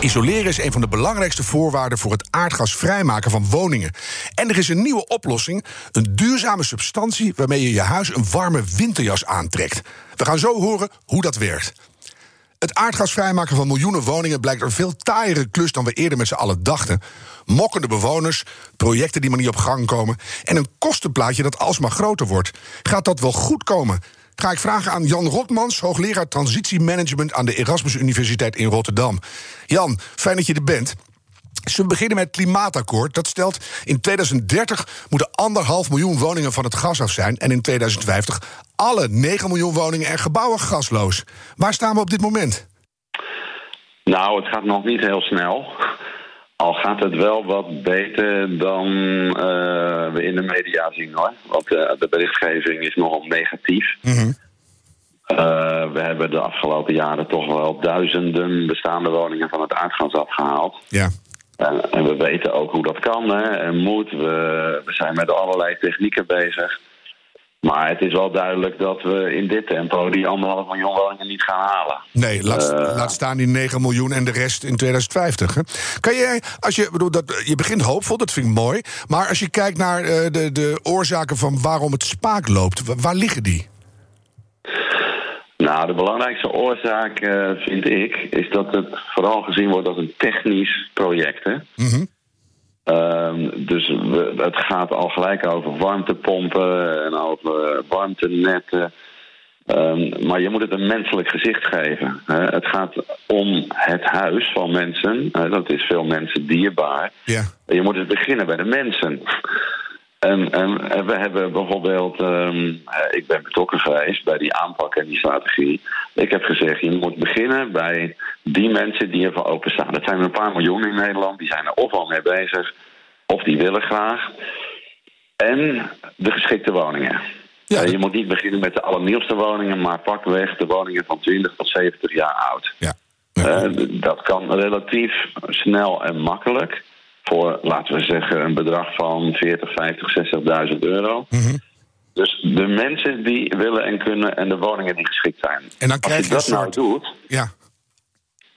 Isoleren is een van de belangrijkste voorwaarden voor het aardgas vrijmaken van woningen. En er is een nieuwe oplossing: een duurzame substantie waarmee je je huis een warme winterjas aantrekt. We gaan zo horen hoe dat werkt. Het aardgas vrijmaken van miljoenen woningen blijkt een veel taaiere klus dan we eerder met z'n allen dachten. Mokkende bewoners, projecten die maar niet op gang komen en een kostenplaatje dat alsmaar groter wordt. Gaat dat wel goed komen? Ga ik vragen aan Jan Rotmans, hoogleraar transitiemanagement aan de Erasmus Universiteit in Rotterdam. Jan, fijn dat je er bent. We beginnen met het klimaatakkoord? Dat stelt in 2030 moeten anderhalf miljoen woningen van het gas af zijn. En in 2050 alle 9 miljoen woningen en gebouwen gasloos. Waar staan we op dit moment? Nou, het gaat nog niet heel snel. Al gaat het wel wat beter dan uh, we in de media zien hoor. Want uh, de berichtgeving is nogal negatief. Mm -hmm. uh, we hebben de afgelopen jaren toch wel duizenden bestaande woningen van het aardgas afgehaald. Ja. En, en, we weten ook hoe dat kan hè, en moet. We, we zijn met allerlei technieken bezig. Maar het is wel duidelijk dat we in dit tempo die anderhalf miljoen woningen niet gaan halen. Nee, laat, uh, laat staan die 9 miljoen en de rest in 2050. Hè? Kan jij, als je, bedoel, dat, je begint hoopvol, dat vind ik mooi. Maar als je kijkt naar uh, de, de oorzaken van waarom het spaak loopt, waar liggen die? Nou, de belangrijkste oorzaak, uh, vind ik, is dat het vooral gezien wordt als een technisch project. Hè? Mm -hmm. Um, dus we, het gaat al gelijk over warmtepompen en over warmtenetten. Um, maar je moet het een menselijk gezicht geven. Hè. Het gaat om het huis van mensen. Hè. Dat is veel mensen dierbaar. Ja. Je moet het beginnen bij de mensen. En, en, en we hebben bijvoorbeeld, um, ik ben betrokken geweest bij die aanpak en die strategie. Ik heb gezegd, je moet beginnen bij die mensen die ervoor openstaan. Dat zijn er een paar miljoen in Nederland, die zijn er of al mee bezig, of die willen graag. En de geschikte woningen. Ja. Je moet niet beginnen met de allernieuwste woningen, maar pakweg de woningen van 20 tot 70 jaar oud. Ja. Uh, dat kan relatief snel en makkelijk voor, laten we zeggen, een bedrag van 40, 50, 60.000 euro. Mm -hmm. Dus de mensen die willen en kunnen en de woningen die geschikt zijn. En dan krijg als je, je dat soort... nou doet. Ja.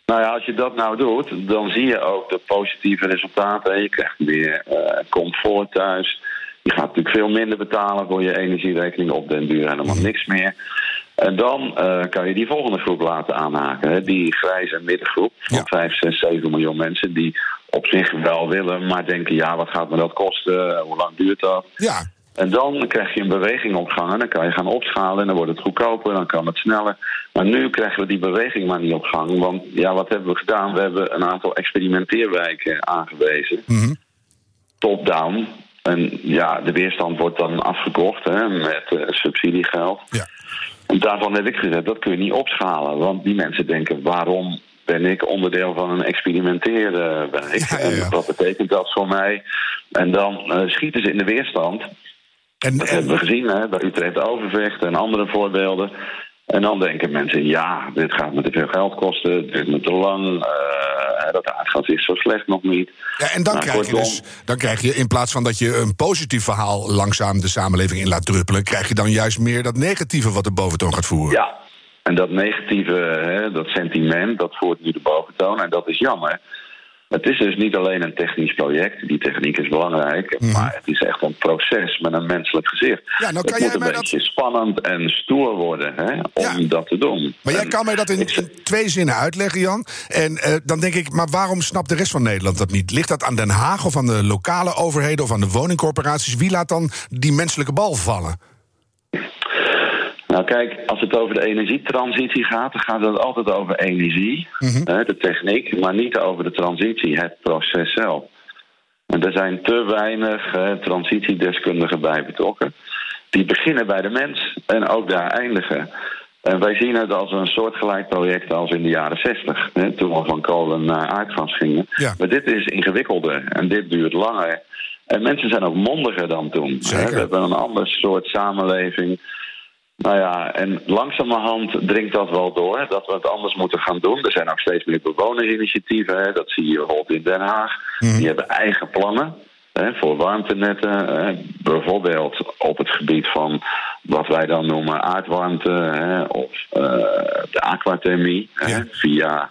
Nou ja, als je dat nou doet, dan zie je ook de positieve resultaten. Je krijgt meer uh, comfort thuis. Je gaat natuurlijk veel minder betalen voor je energierekening op den duur helemaal Mhm. niks meer. En dan uh, kan je die volgende groep laten aanhaken. Hè? Die grijze middengroep van Ja. 5, 6, 7 miljoen mensen die op zich wel willen, maar denken: ja, wat gaat me dat kosten? Hoe lang duurt dat? Ja. En dan krijg je een beweging op gang en dan kan je gaan opschalen en dan wordt het goedkoper, dan kan het sneller. Maar nu krijgen we die beweging maar niet op gang. Want ja, wat hebben we gedaan? We hebben een aantal experimenteerwijken aangewezen. Mhm. Top-down. En ja, de weerstand wordt dan afgekocht hè, met uh, subsidiegeld. Ja. En daarvan heb ik gezegd, dat kun je niet opschalen. Want die mensen denken, waarom ben ik onderdeel van een experimenteerwijk? Ja, ja, ja. En wat betekent dat voor mij? En dan uh, schieten ze in de weerstand. En, Dat en, hebben we gezien hè, bij Utrecht Overvecht en andere voorbeelden. En dan denken mensen, ja, dit gaat me te veel geld kosten, dit is me te lang, uh, dat aardgas is zo slecht nog niet. ja, en dan, Nou, krijg je dus, dan krijg je in plaats van dat je een positief verhaal langzaam de samenleving in laat druppelen, krijg je dan juist meer dat negatieve wat de boventoon gaat voeren. Ja, en dat negatieve, hè, dat sentiment, dat voert nu de boventoon en dat is jammer. Het is dus niet alleen een technisch project, die techniek is belangrijk, Mhm. maar het is echt een proces met een menselijk gezicht. Ja, nou het kan moet jij een mij dat- beetje spannend en stoer worden hè, om Ja. dat te doen. Maar jij kan mij dat in, ik- in twee zinnen uitleggen, Jan. En eh, dan denk ik, maar waarom snapt de rest van Nederland dat niet? Ligt dat aan Den Haag of aan de lokale overheden of aan de woningcorporaties? Wie laat dan die menselijke bal vallen? Nou kijk, als het over de energietransitie gaat, dan gaat het altijd over energie, Mhm. de techniek, maar niet over de transitie, het proces zelf. En er zijn te weinig transitiedeskundigen bij betrokken. Die beginnen bij de mens en ook daar eindigen. En wij zien het als een soortgelijk project als in de jaren 60, hè, toen we van kolen naar aardgas gingen. Ja. Maar dit is ingewikkelder en dit duurt langer. En mensen zijn ook mondiger dan toen. hè. We hebben een ander soort samenleving. Nou ja, en langzamerhand dringt dat wel door dat we het anders moeten gaan doen. Er zijn ook steeds meer bewonersinitiatieven. Hè. Dat zie je bijvoorbeeld in Den Haag. Die hebben eigen plannen hè, voor warmtenetten. Hè. Bijvoorbeeld op het gebied van wat wij dan noemen aardwarmte hè, of eh, de aquathermie. Hè, Ja. Via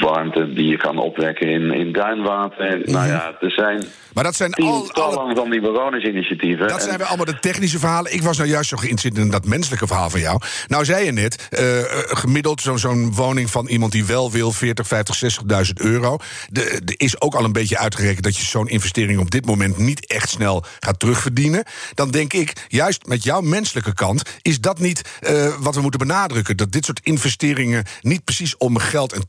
warmte die je kan opwekken in, in duinwater. En, Nou ja, er zijn Maar dat zijn al, alle, van die bewonersinitiatieven. dat En- zijn weer allemaal de technische verhalen. Ik was nou juist zo geïnteresseerd in dat menselijke verhaal van jou. Nou zei je net, eh, eh, gemiddeld zo'n woning van iemand die wel wil... 40, 50, 60.000 euro. De- Er is ook al een beetje uitgerekend dat je zo'n investering... op dit moment niet echt snel gaat terugverdienen. Dan denk ik, juist met jouw menselijke kant... is dat niet eh, wat we moeten benadrukken. Dat dit soort investeringen niet precies om geld en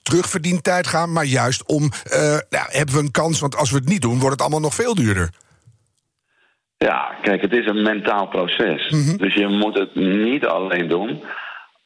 terugverdientijd gaan... maar juist om, eh, nou, hebben we een kans... want als we het niet doen, wordt het allemaal nog veel duurder. Ja, kijk, het is een mentaal proces. Mhm. Dus je moet het niet alleen doen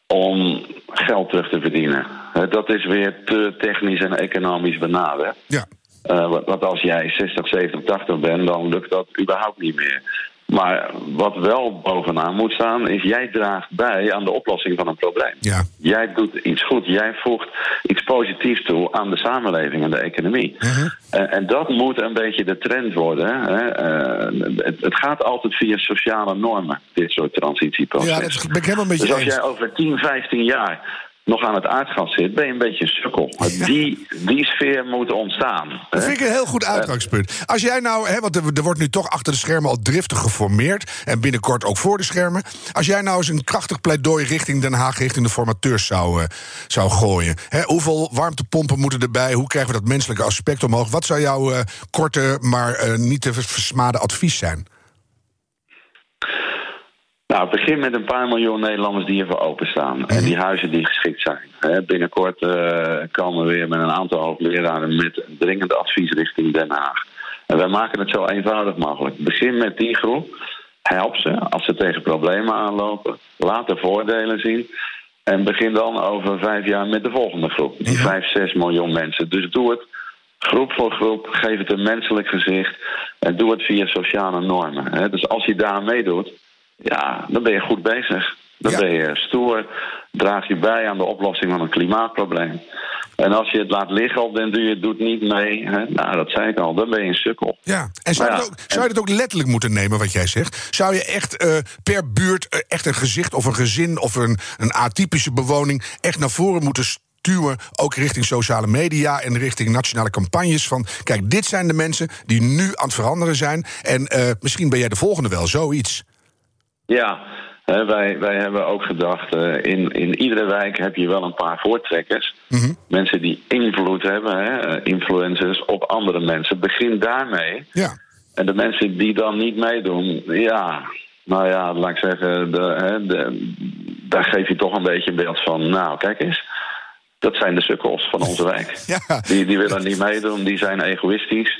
om geld terug te verdienen. Dat is weer te technisch en economisch benaderd. Ja. Want want als jij 60, 70, 80 bent, dan lukt dat überhaupt niet meer. Maar wat wel bovenaan moet staan, is jij draagt bij aan de oplossing van een probleem. Ja. Jij doet iets goed, jij voegt iets positiefs toe aan de samenleving en de economie. Mhm. En, en dat moet een beetje de trend worden. Hè. Eh, het, het gaat altijd via sociale normen, dit soort transitieprocessen. Ja, dat ben ik helemaal met je Dus als jij over 10, 15 jaar nog aan het aardgas zit, ben je een beetje een sukkel. Die, die sfeer moet ontstaan. Dat hè. vind ik een heel goed uitgangspunt. Als jij nou, hè, want er, wordt nu toch achter de schermen al driftig geformeerd. En binnenkort ook voor de schermen. Als jij nou eens een krachtig pleidooi richting Den Haag, richting de formateurs zou, eh, zou gooien. Hè, hoeveel warmtepompen moeten erbij? Hoe krijgen we dat menselijke aspect omhoog? Wat zou jouw eh, korte, maar eh, niet te versmade advies zijn? Nou, begin met een paar miljoen Nederlanders die ervoor openstaan. En die huizen die geschikt zijn. Binnenkort eh, komen we weer met een aantal hoogleraren met een dringend advies richting Den Haag. En wij maken het zo eenvoudig mogelijk. Begin met die groep. Help ze als ze tegen problemen aanlopen. Laat de voordelen zien. En begin dan over vijf jaar met de volgende groep. Die vijf, zes miljoen mensen. Dus doe het groep voor groep. Geef het een menselijk gezicht. En doe het via sociale normen. Dus als je daar meedoet, ja, dan ben je goed bezig. Dan Ja. ben je stoer. Draag je bij aan de oplossing van een klimaatprobleem. En als je het laat liggen op den duur, doet niet mee. Hè, nou, dat zei ik al, dan ben je een sukkel. Ja, en zou, je het ook, zou je het ook letterlijk moeten nemen wat jij zegt? Zou je echt eh, per buurt eh, echt een gezicht of een gezin of een, een atypische bewoning echt naar voren moeten stuwen, ook richting sociale media en richting nationale campagnes van kijk, dit zijn de mensen die nu aan het veranderen zijn en eh, misschien ben jij de volgende wel, zoiets. Ja, hè, wij, wij hebben ook gedacht, eh, in, in iedere wijk heb je wel een paar voortrekkers. Mensen die invloed hebben, hè, eh, influencers op andere mensen. Begin daarmee. Ja. En de mensen die dan niet meedoen, ja, nou ja, laat ik zeggen, de, hè, de, daar geef je toch een beetje een beeld van, nou, kijk eens. Dat zijn de sukkels van onze wijk. Ja. Die, die willen niet meedoen, die zijn egoïstisch.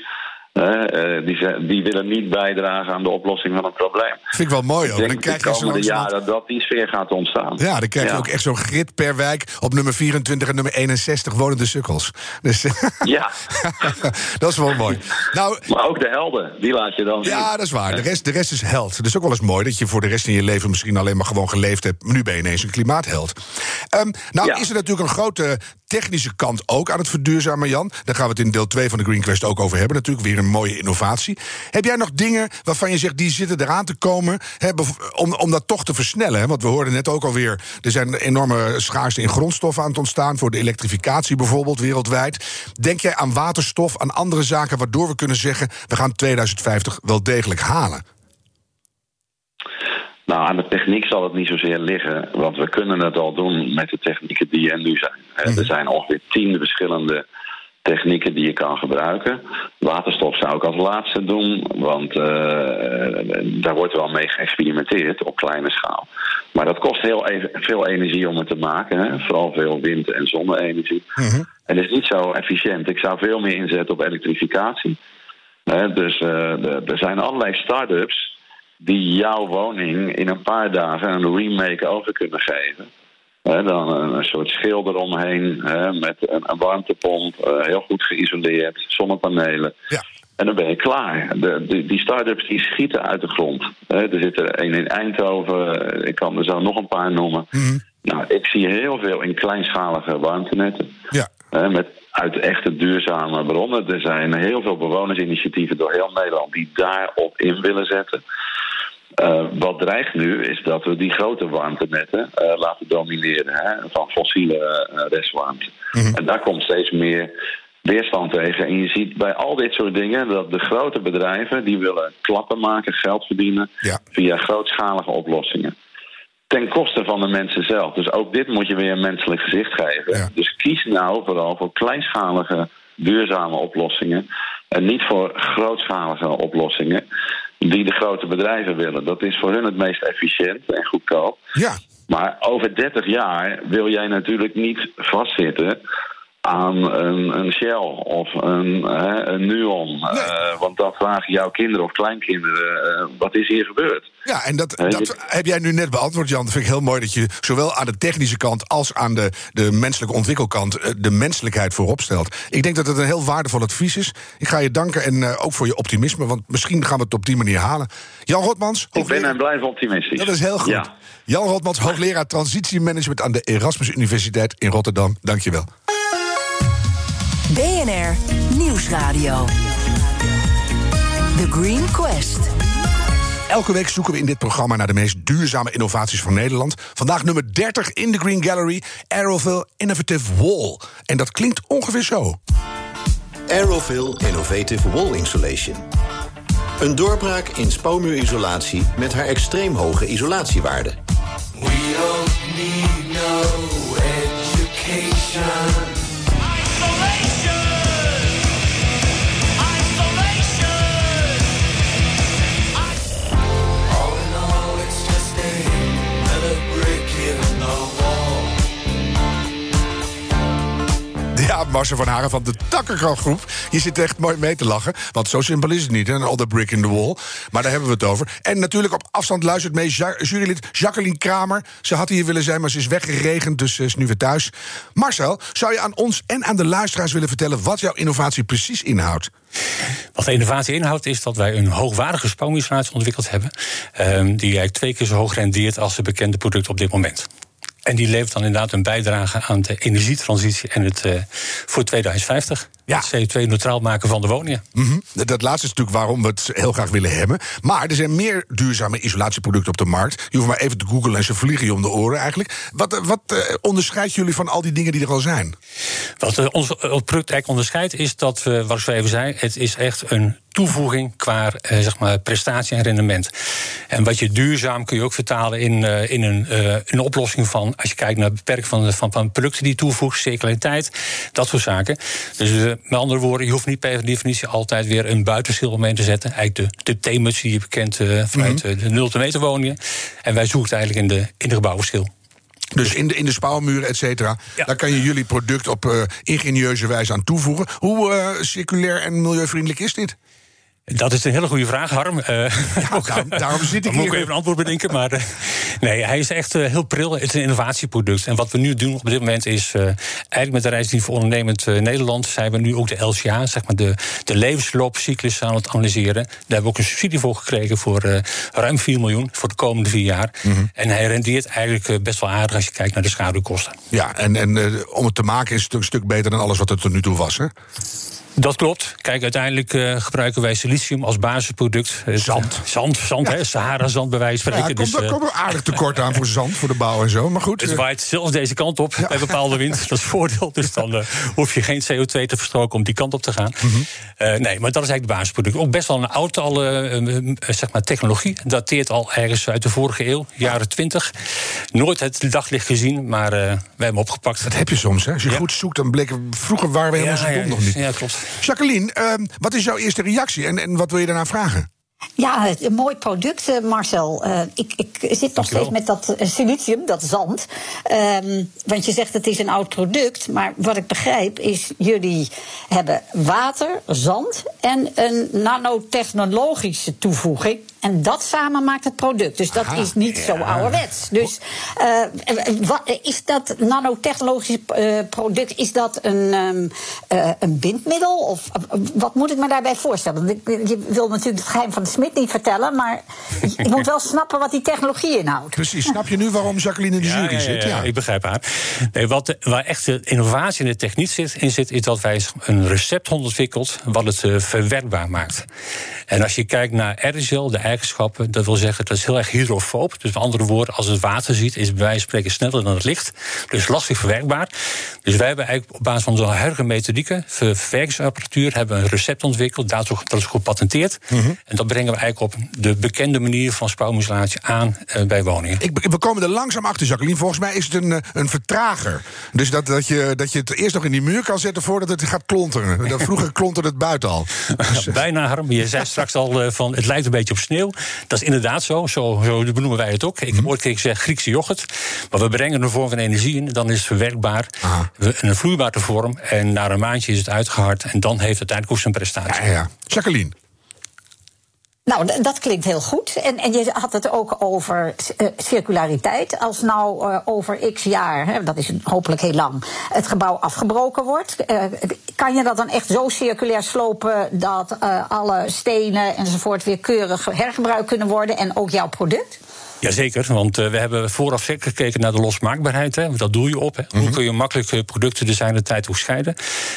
Eh, die, die willen niet bijdragen aan de oplossing van een probleem. Vind ik wel mooi hoor. Ik Dan krijg de je komende langzamerhand- jaren dat die sfeer gaat ontstaan. Ja, dan krijg je Ja. ook echt zo'n grid per wijk. Op nummer 24 en nummer 61 wonen de sukkels. Dus Ja, dat is wel mooi. Nou, maar ook de helden, die laat je dan zien. Ja, dat is waar. De rest, de rest is held. Het is ook wel eens mooi dat je voor de rest in je leven misschien alleen maar gewoon geleefd hebt. Nu ben je ineens een klimaatheld. Ehm, nou, Ja. is er natuurlijk een grote technische kant ook aan het verduurzamen, Jan. Daar gaan we het in deel 2 van de Green Quest ook over hebben. Natuurlijk weer een mooie innovatie. Heb jij nog dingen waarvan je zegt die zitten eraan te komen hè, om, om dat toch te versnellen? Hè? Want we hoorden net ook alweer, er zijn enorme schaarste in grondstoffen aan het ontstaan voor de elektrificatie bijvoorbeeld wereldwijd. Denk jij aan waterstof, aan andere zaken waardoor we kunnen zeggen we gaan 2050 wel degelijk halen? Nou, aan de techniek zal het niet zozeer liggen, want we kunnen het al doen met de technieken die er nu zijn. Hè, Er zijn ongeveer tien verschillende technieken die je kan gebruiken. Waterstof zou ik als laatste doen, want eh, daar wordt wel mee geëxperimenteerd op kleine schaal. Maar dat kost heel even, veel energie om het te maken, hè? vooral veel wind- en zonne-energie. En het is niet zo efficiënt. Ik zou veel meer inzetten op elektrificatie. Hè, dus eh, er zijn allerlei start-ups die jouw woning in een paar dagen een remake over kunnen geven. Dan een, een, soort schil eromheen met een, een warmtepomp, heel goed geïsoleerd, zonnepanelen. Ja. En dan ben je klaar. De, die start-ups die schieten uit de grond. er zit er een in Eindhoven, ik kan er zo nog een paar noemen. Mhm. Nou, ik zie heel veel in kleinschalige warmtenetten. Ja. met uit echte duurzame bronnen. Er zijn heel veel bewonersinitiatieven door heel Nederland die daarop in willen zetten. Uh, wat dreigt nu is dat we die grote warmtenetten uh, laten domineren hè, van fossiele uh, restwarmte. Mhm. En daar komt steeds meer weerstand tegen. En je ziet bij al dit soort dingen dat de grote bedrijven die willen klappen maken, geld verdienen via grootschalige oplossingen. Ten koste van de mensen zelf. Dus ook dit moet je weer een menselijk gezicht geven. Dus kies nou vooral voor kleinschalige, duurzame oplossingen. En niet voor grootschalige oplossingen die de grote bedrijven willen. Dat is voor hun het meest efficiënt en goedkoop. Ja. Maar over 30 jaar wil jij natuurlijk niet vastzitten aan een, een Shell of een, hè, een Nuon. Eh, want dan vragen jouw kinderen of kleinkinderen: uh, wat is hier gebeurd? Ja, en dat, dat heb jij nu net beantwoord, Jan. Dat vind ik heel mooi dat je zowel aan de technische kant als aan de, de menselijke ontwikkelkant eh, de menselijkheid voorop stelt. Ik denk dat het een heel waardevol advies is. Ik ga je danken en ook voor je optimisme, want misschien gaan we het op die manier halen. Jan Rotmans. Ik ben en blijf optimistisch. Dat is heel goed. Jan Rotmans, hoogleraar transitiemanagement aan de Erasmus Universiteit in Rotterdam. Dank je wel. BNR Nieuwsradio. The Green Quest. Elke week zoeken we in dit programma naar de meest duurzame innovaties van Nederland. Vandaag nummer 30 in de Green Gallery, Aeroville Innovative Wall. En dat klinkt ongeveer zo. Aeroville Innovative Wall Insulation. Een doorbraak in spouwmuurisolatie met haar extreem hoge isolatiewaarde. We don't need no education. Ja, Marcel van Haren van de Takkergroep. Je zit echt mooi mee te lachen. Want zo simpel is het niet? All the brick in the wall. Maar daar hebben we het over. En natuurlijk op afstand luistert mee jurylid Jacqueline Kramer. Ze had hier willen zijn, maar ze is weggeregend, dus ze is nu weer thuis. Marcel, zou je aan ons en aan de luisteraars willen vertellen... wat jouw innovatie precies inhoudt? Wat de innovatie inhoudt, is dat wij een hoogwaardige spooninstallatie ontwikkeld hebben. Um, die eigenlijk twee keer zo hoog rendeert als de bekende producten op dit moment. En die levert dan inderdaad een bijdrage aan de energietransitie en het uh, voor 2050. Ja. CO2-neutraal maken van de woningen. Mm Dat laatste is natuurlijk waarom we het heel graag willen hebben. Maar er zijn meer duurzame isolatieproducten op de markt. Je hoeft maar even te googlen en ze vliegen je om de oren eigenlijk. Wat, eh, wat uh, onderscheidt jullie van al die dingen die er al zijn? Wat ons product eigenlijk onderscheidt is dat we, wat ik zo even zei, het is echt een toevoeging qua eh, zeg maar prestatie en rendement. En wat je duurzaam kun je ook vertalen in, uh, in een, uh, een oplossing van, als je kijkt naar het beperk van, van, van producten die je toevoegt, circulariteit, dat soort zaken. Dus met andere woorden, je hoeft niet per definitie altijd weer een buitenschil omheen te zetten. Eigenlijk de, de themus die je bekent vanuit mm -hmm. de 0 meter woningen. En wij zoeken het eigenlijk in de, in de gebouwenschil. Dus in de, in de spouwmuren, et cetera. Daar kan je jullie product op uh, ingenieuze wijze aan toevoegen. Hoe uh, circulair en milieuvriendelijk is dit? Dat is een hele goede vraag, Harm. Uh, ja, daarom, daarom, zit ik hier. Moet ik even een antwoord bedenken. Maar uh, nee, hij is echt uh, heel pril. Het is een innovatieproduct. En wat we nu doen op dit moment is... eigenlijk met de reisdienst voor ondernemend Nederland... zijn we nu ook de LCA, zeg maar de, de levensloopcyclus aan het analyseren. Daar hebben we ook een subsidie voor gekregen... voor ruim 4 miljoen voor de komende vier jaar. Mm -hmm. En hij rendeert eigenlijk best wel aardig... als je kijkt naar de schaduwkosten. Ja, en, en om het te maken is het een stuk beter... dan alles wat er tot nu toe was, hè? Dat klopt. Kijk, uiteindelijk uh, gebruiken wij silicium als basisproduct. Zand. Zand, zand, ja. hè? Sahara-zand bij wijze van spreken. Ja, dus, komt, uh, komt aardig tekort aan voor zand, voor de bouw en zo. Maar goed. Het waait zelfs deze kant op ja. bij bepaalde wind. Dat is voordeel. Dus dan uh, hoef je geen CO2 te verstroken om die kant op te gaan. Mm -hmm. nee, maar dat is eigenlijk de basisproduct. Ook best wel een oude al, zeg maar technologie. Dateert al ergens uit de vorige eeuw, jaren 20. Nooit het daglicht gezien, maar wij hebben hem opgepakt. Dat heb je soms, hè? Als je goed zoekt, dan bleken vroeger waren we helemaal zo dom nog niet. Ja, klopt. Jacqueline, uh, wat is jouw eerste reactie en, en wat wil je daarna vragen? Ja, een mooi product, uh, Marcel. Uh, ik, ik zit nog steeds met dat uh, silicium, dat zand. Um, want je zegt het is een oud product. Maar wat ik begrijp is, jullie hebben water, zand en een nanotechnologische toevoeging. En dat samen maakt het product. Dus dat is niet zo ouderwets. Dus uh, wat, is dat nanotechnologische uh, product, is dat een, um, uh, een bindmiddel? Of wat moet ik me daarbij voorstellen? Je wil natuurlijk het geheim van de smid niet vertellen, maar je moet wel snappen wat die technologie inhoudt. Precies, snap je nu waarom Jacqueline in de jury ja, zit? Ja, ik begrijp haar. Nee, wat, waar echt de innovatie in de techniek zit, in zit, is dat wij een recept ontwikkeld wat het verwerkbaar maakt. En als je kijkt naar aerosol, de eigenschappen, dat wil zeggen dat is heel erg hydrofoob. Dus met andere woorden, als het water ziet, is het bij wijze van spreken sneller dan het licht. Dus lastig verwerkbaar. Dus wij hebben eigenlijk op basis van onze huidige methodieken, verwerkingsapparatuur, hebben een recept ontwikkeld. Dat is gepatenteerd. Mm -hmm. En dat brengen we eigenlijk op de bekende manier van spouwmutilatie aan uh, bij woningen. Ik, we komen er langzaam achter, Jacqueline. Volgens mij is het een, een vertrager. Dus dat, dat, je, dat je het eerst nog in die muur kan zetten voordat het gaat klonteren. Vroeger klonterde het buiten al. Dus, Bijna, Harm. Je zei straks al van het lijkt een beetje op sneeuw. Dat is inderdaad zo. Zo, zo benoemen wij het ook. Ik heb ooit gezegd Griekse yoghurt. Maar we brengen een vorm van energie in. Dan is het verwerkbaar. Aha. Een vloeibare vorm. En na een maandje is het uitgehard. En dan heeft het uiteindelijk ook zijn prestatie. Ja, ja. Jacqueline. Nou, dat klinkt heel goed. En, en je had het ook over uh, circulariteit. Als nou uh, over x jaar, hè, dat is hopelijk heel lang, het gebouw afgebroken wordt. Uh, kan je dat dan echt zo circulair slopen dat alle stenen enzovoort weer keurig hergebruikt kunnen worden en ook jouw product? Jazeker, want uh, we hebben vooraf gekeken naar de losmaakbaarheid. Hè. Dat doe je op. Hè. Hoe kun je makkelijk producten de zijn de tijd hoe scheiden.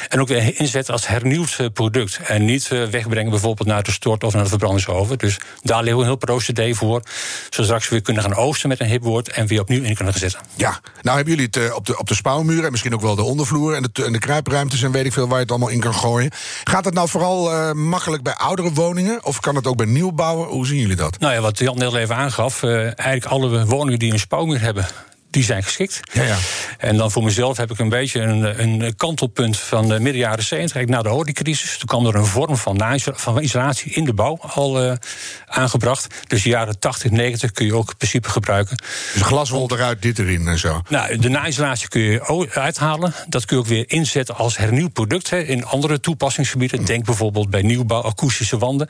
En ook weer inzetten als hernieuwd product. En niet uh, wegbrengen bijvoorbeeld naar de stort of naar de verbrandingsoven. Dus daar liggen we een heel procedé voor. Zodat straks weer kunnen gaan oosten met een hipwoord. En weer opnieuw in kunnen zetten. Ja, nou hebben jullie het uh, op, de, op de spouwmuren. En misschien ook wel de ondervloer. En de, en de kruipruimtes en weet ik veel waar je het allemaal in kan gooien. Gaat het nou vooral makkelijk bij oudere woningen? Of kan het ook bij nieuwbouwen? Hoe zien jullie dat? Nou ja, wat Jan net even aangaf eigenlijk alle woningen die een spouwmuur hebben, die zijn geschikt. Ja, ja. En dan voor mezelf heb ik een beetje een, een kantelpunt van de midden jaren 70, na de oliecrisis. Toen kwam er een vorm van, van isolatie in de bouw al uh, aangebracht. Dus de jaren 80, 90 kun je ook in principe gebruiken. Dus glaswol eruit, dit erin en zo. Nou, de na-isolatie kun je uithalen. Dat kun je ook weer inzetten als hernieuwd product hè, in andere toepassingsgebieden. Denk bijvoorbeeld bij nieuwbouw, akoestische wanden.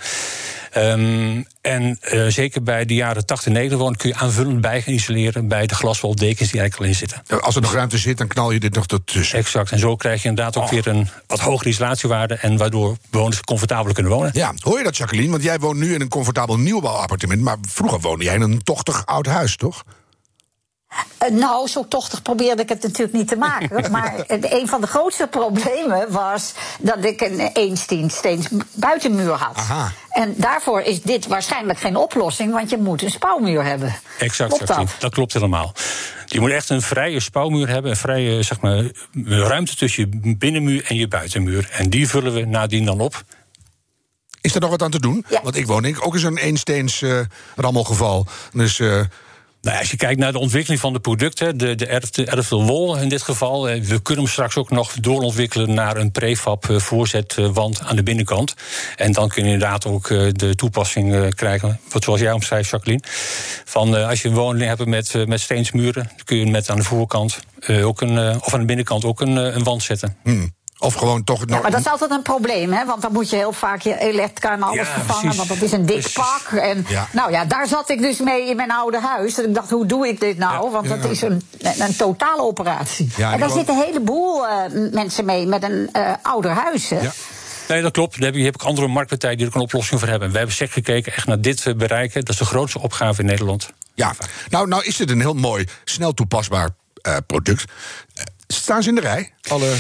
Um, en uh, zeker bij de jaren 80, 90 wonen kun je aanvullend bij gaan isoleren bij de glaswoldekens die eigenlijk al in zitten. Als er nog ruimte zit, dan knal je dit nog ertussen. Exact. En zo krijg je inderdaad ook oh. weer een wat hogere isolatiewaarde en waardoor bewoners comfortabeler kunnen wonen. Ja, hoor je dat, Jacqueline? Want jij woont nu in een comfortabel nieuwbouwappartement, maar vroeger woonde jij in een tochtig oud huis, toch? Uh, nou, zo tochtig probeerde ik het natuurlijk niet te maken. maar een van de grootste problemen was dat ik een eensteens buitenmuur had. Aha. En daarvoor is dit waarschijnlijk geen oplossing, want je moet een spouwmuur hebben. Exact, klopt dat? dat klopt helemaal. Je moet echt een vrije spouwmuur hebben, een vrije zeg maar, ruimte tussen je binnenmuur en je buitenmuur. En die vullen we nadien dan op. Is er nog wat aan te doen? Ja. Want ik woon ook in zo'n eensteens uh, rammelgeval. Dus. Uh, nou, als je kijkt naar de ontwikkeling van de producten, de, de Erftel Wol in dit geval, we kunnen hem straks ook nog doorontwikkelen naar een prefab voorzetwand aan de binnenkant. En dan kun je inderdaad ook de toepassing krijgen, wat zoals jij omschrijft, Jacqueline. Van als je een woning hebt met, met steensmuren, kun je met aan de voorkant ook een, of aan de binnenkant ook een, een wand zetten. Hmm. Of gewoon toch. Ja, maar dat is altijd een probleem, hè? Want dan moet je heel vaak je elektra en alles ja, vervangen. Precies. Want dat is een dik precies. pak. En ja. nou ja, daar zat ik dus mee in mijn oude huis. En ik dacht, hoe doe ik dit nou? Want dat is een, een totale operatie. en daar zitten een heleboel uh, mensen mee met een uh, ouder huis. Hè? Nee, dat klopt. Daar heb je heb ik andere marktpartijen die er een oplossing voor hebben. We hebben zeker gekeken echt naar dit bereiken. Dat is de grootste opgave in Nederland. Ja, nou, nou is het een heel mooi, snel toepasbaar uh, product. Staan ze in de rij? Alle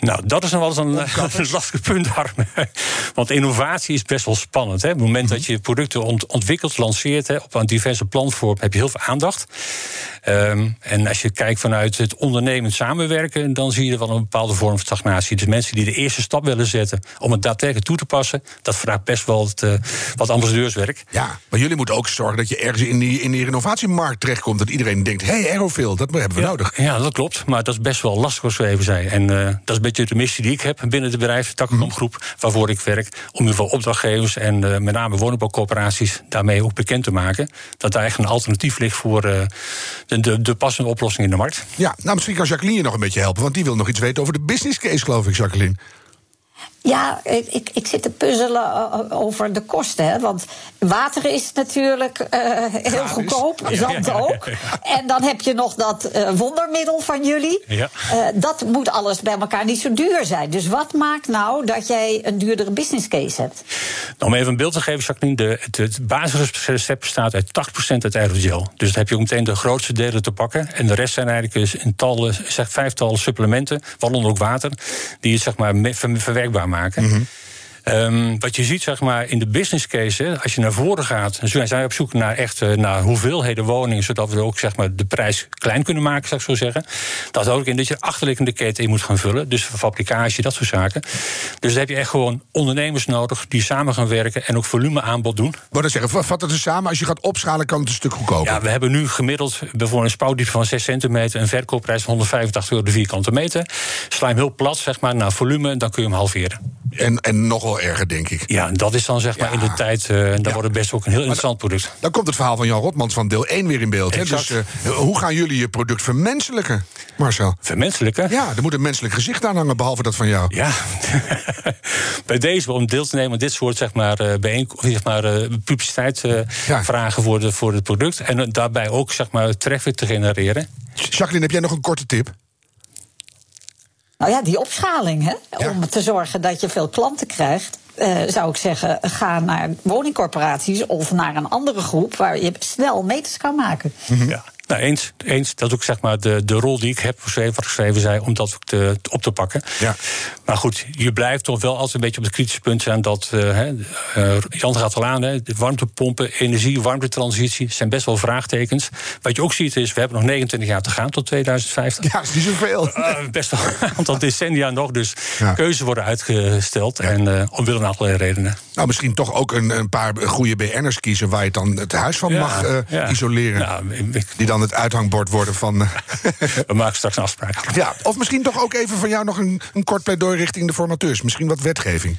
nou, dat is nog wel eens een, een lastig punt, Harm. Want innovatie is best wel spannend. Hè? Op het moment -hmm. dat je producten ont ontwikkelt, lanceert... Hè, op een diverse platform, heb je heel veel aandacht. Um, en als je kijkt vanuit het ondernemend samenwerken... dan zie je wel een bepaalde vorm van stagnatie. Dus mensen die de eerste stap willen zetten... om het daadwerkelijk toe te passen... dat vraagt best wel het, uh, wat ambassadeurswerk. Ja, maar jullie moeten ook zorgen dat je ergens in die, in die innovatiemarkt terechtkomt... dat iedereen denkt, hé, hey, Aerofil, dat hebben we ja, nodig. Ja, dat klopt. Maar dat is best wel lastig, zoals we even En uh, dat is een beetje de missie die ik heb binnen de Takkenkamp waarvoor ik werk, om in ieder geval opdrachtgevers en uh, met name woningbouwcorporaties daarmee ook bekend te maken. Dat daar echt een alternatief ligt voor uh, de, de, de, passende oplossing in de markt. Ja, nou misschien kan Jacqueline je nog een beetje helpen, want die wil nog iets weten over de business case, geloof ik, Jacqueline. Ja, ik, ik, ik zit te puzzelen eh, over de kosten. Hè, want water is natuurlijk uh, heel Gratis. goedkoop, zand ook. En dan heb je nog dat uh, wondermiddel van jullie. Ja. dat moet alles bij elkaar niet zo duur zijn. Dus wat maakt nou dat jij een duurdere business case hebt? Nou, om even een beeld te geven, Jacqueline. De, het, het basisrecept bestaat uit 80% uit aerogel. Dus dan heb je ook meteen de grootste delen te pakken. En de rest zijn eigenlijk een tal, zeg, vijftal supplementen, waaronder ook water, die het zeg maar verwerkbaar maken. Mm -hmm. Um, wat je ziet zeg maar, in de business case, hè, als je naar voren gaat, dan zijn we op zoek naar, echt, uh, naar hoeveelheden woningen, zodat we ook zeg maar, de prijs klein kunnen maken, zou ik zo zeggen. Dat houdt ook in dat je achterliggende keten in moet gaan vullen, dus fabricage, dat soort zaken. Dus dan heb je echt gewoon ondernemers nodig die samen gaan werken en ook volume aanbod doen. Wat dan zeggen, vat het dus samen, als je gaat opschalen, kan het een stuk goedkoper. Ja, we hebben nu gemiddeld bijvoorbeeld een spouwdiepte van 6 centimeter, een verkoopprijs van 185 euro de vierkante meter. Sla hem heel plat, zeg maar, naar volume, dan kun je hem halveren. En, en nogal erger, denk ik. Ja, dat is dan zeg maar ja. in de tijd. Uh, ja. wordt het best ook een heel interessant product. Dan komt het verhaal van Jan Rotmans van deel 1 weer in beeld. Hè? Dus uh, hoe gaan jullie je product vermenselijken, Marcel? Vermenselijken? Ja, er moet een menselijk gezicht aan hangen, behalve dat van jou. Ja, bij deze om deel te nemen aan dit soort zeg maar, uh, bijeenkomsten, zeg maar, publiciteit ja. vragen voor, de, voor het product. En daarbij ook zeg maar, traffic te genereren. Jacqueline, heb jij nog een korte tip? Nou ja, die opschaling, hè? Ja. om te zorgen dat je veel klanten krijgt. Uh, zou ik zeggen, ga naar woningcorporaties of naar een andere groep waar je snel meters kan maken. Ja. Nou, eens, eens. Dat is ook zeg maar de, de rol die ik heb geschreven zei, om dat te, op te pakken. Ja. Maar goed, je blijft toch wel altijd een beetje op het kritische punt zijn dat. Uh, uh, Jan gaat al aan, hè, warmtepompen, energie, warmtetransitie zijn best wel vraagtekens. Wat je ook ziet is, we hebben nog 29 jaar te gaan tot 2050. Ja, dat is niet zoveel. Uh, best wel een aantal decennia nog. Dus ja. keuzes worden uitgesteld. Ja. En uh, omwille van allerlei redenen. Nou, misschien toch ook een, een paar goede BN'ers kiezen waar je dan het huis van mag isoleren. Ja, ik- Die dan het uithangbord worden van. eh, we maken straks een afspraak. ja, of misschien toch ook even van jou nog een, een kort pleidooi richting de formateurs. Misschien wat wetgeving.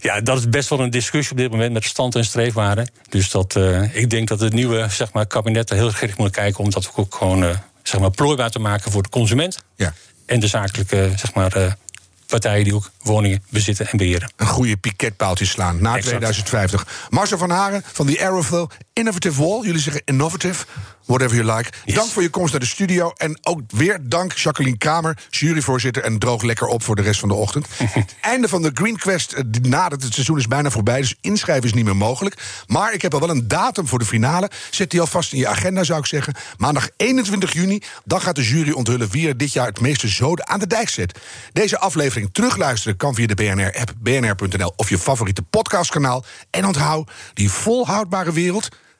Ja, dat is best wel een discussie op dit moment met stand en streefwaarden. Dus dat, eh, ik denk dat het nieuwe zeg maar, kabinet er heel gericht moet kijken om dat ook gewoon eh, zeg maar, plooibaar te maken voor de consument Ja. en de zakelijke zeg maar, partijen die ook woningen bezitten en beheren. Een goede piketpaaltjes slaan na Exact. 2050. Marcel van Haren van die Aeroflow Innovative Wall. Jullie zeggen innovative, whatever you like. Yes. Dank voor je komst naar de studio. En ook weer dank Jacqueline Kamer, juryvoorzitter. En droog lekker op voor de rest van de ochtend. Einde van de Green Quest eh, nadert. Het seizoen is bijna voorbij, dus inschrijven is niet meer mogelijk. Maar ik heb al wel een datum voor de finale. Zet die alvast in je agenda, zou ik zeggen. Maandag 21 juni, dan gaat de jury onthullen... wie er dit jaar het meeste zoden aan de dijk zet. Deze aflevering terugluisteren kan via de BNR-app, bnr.nl... of je favoriete podcastkanaal. En onthoud, die volhoudbare wereld,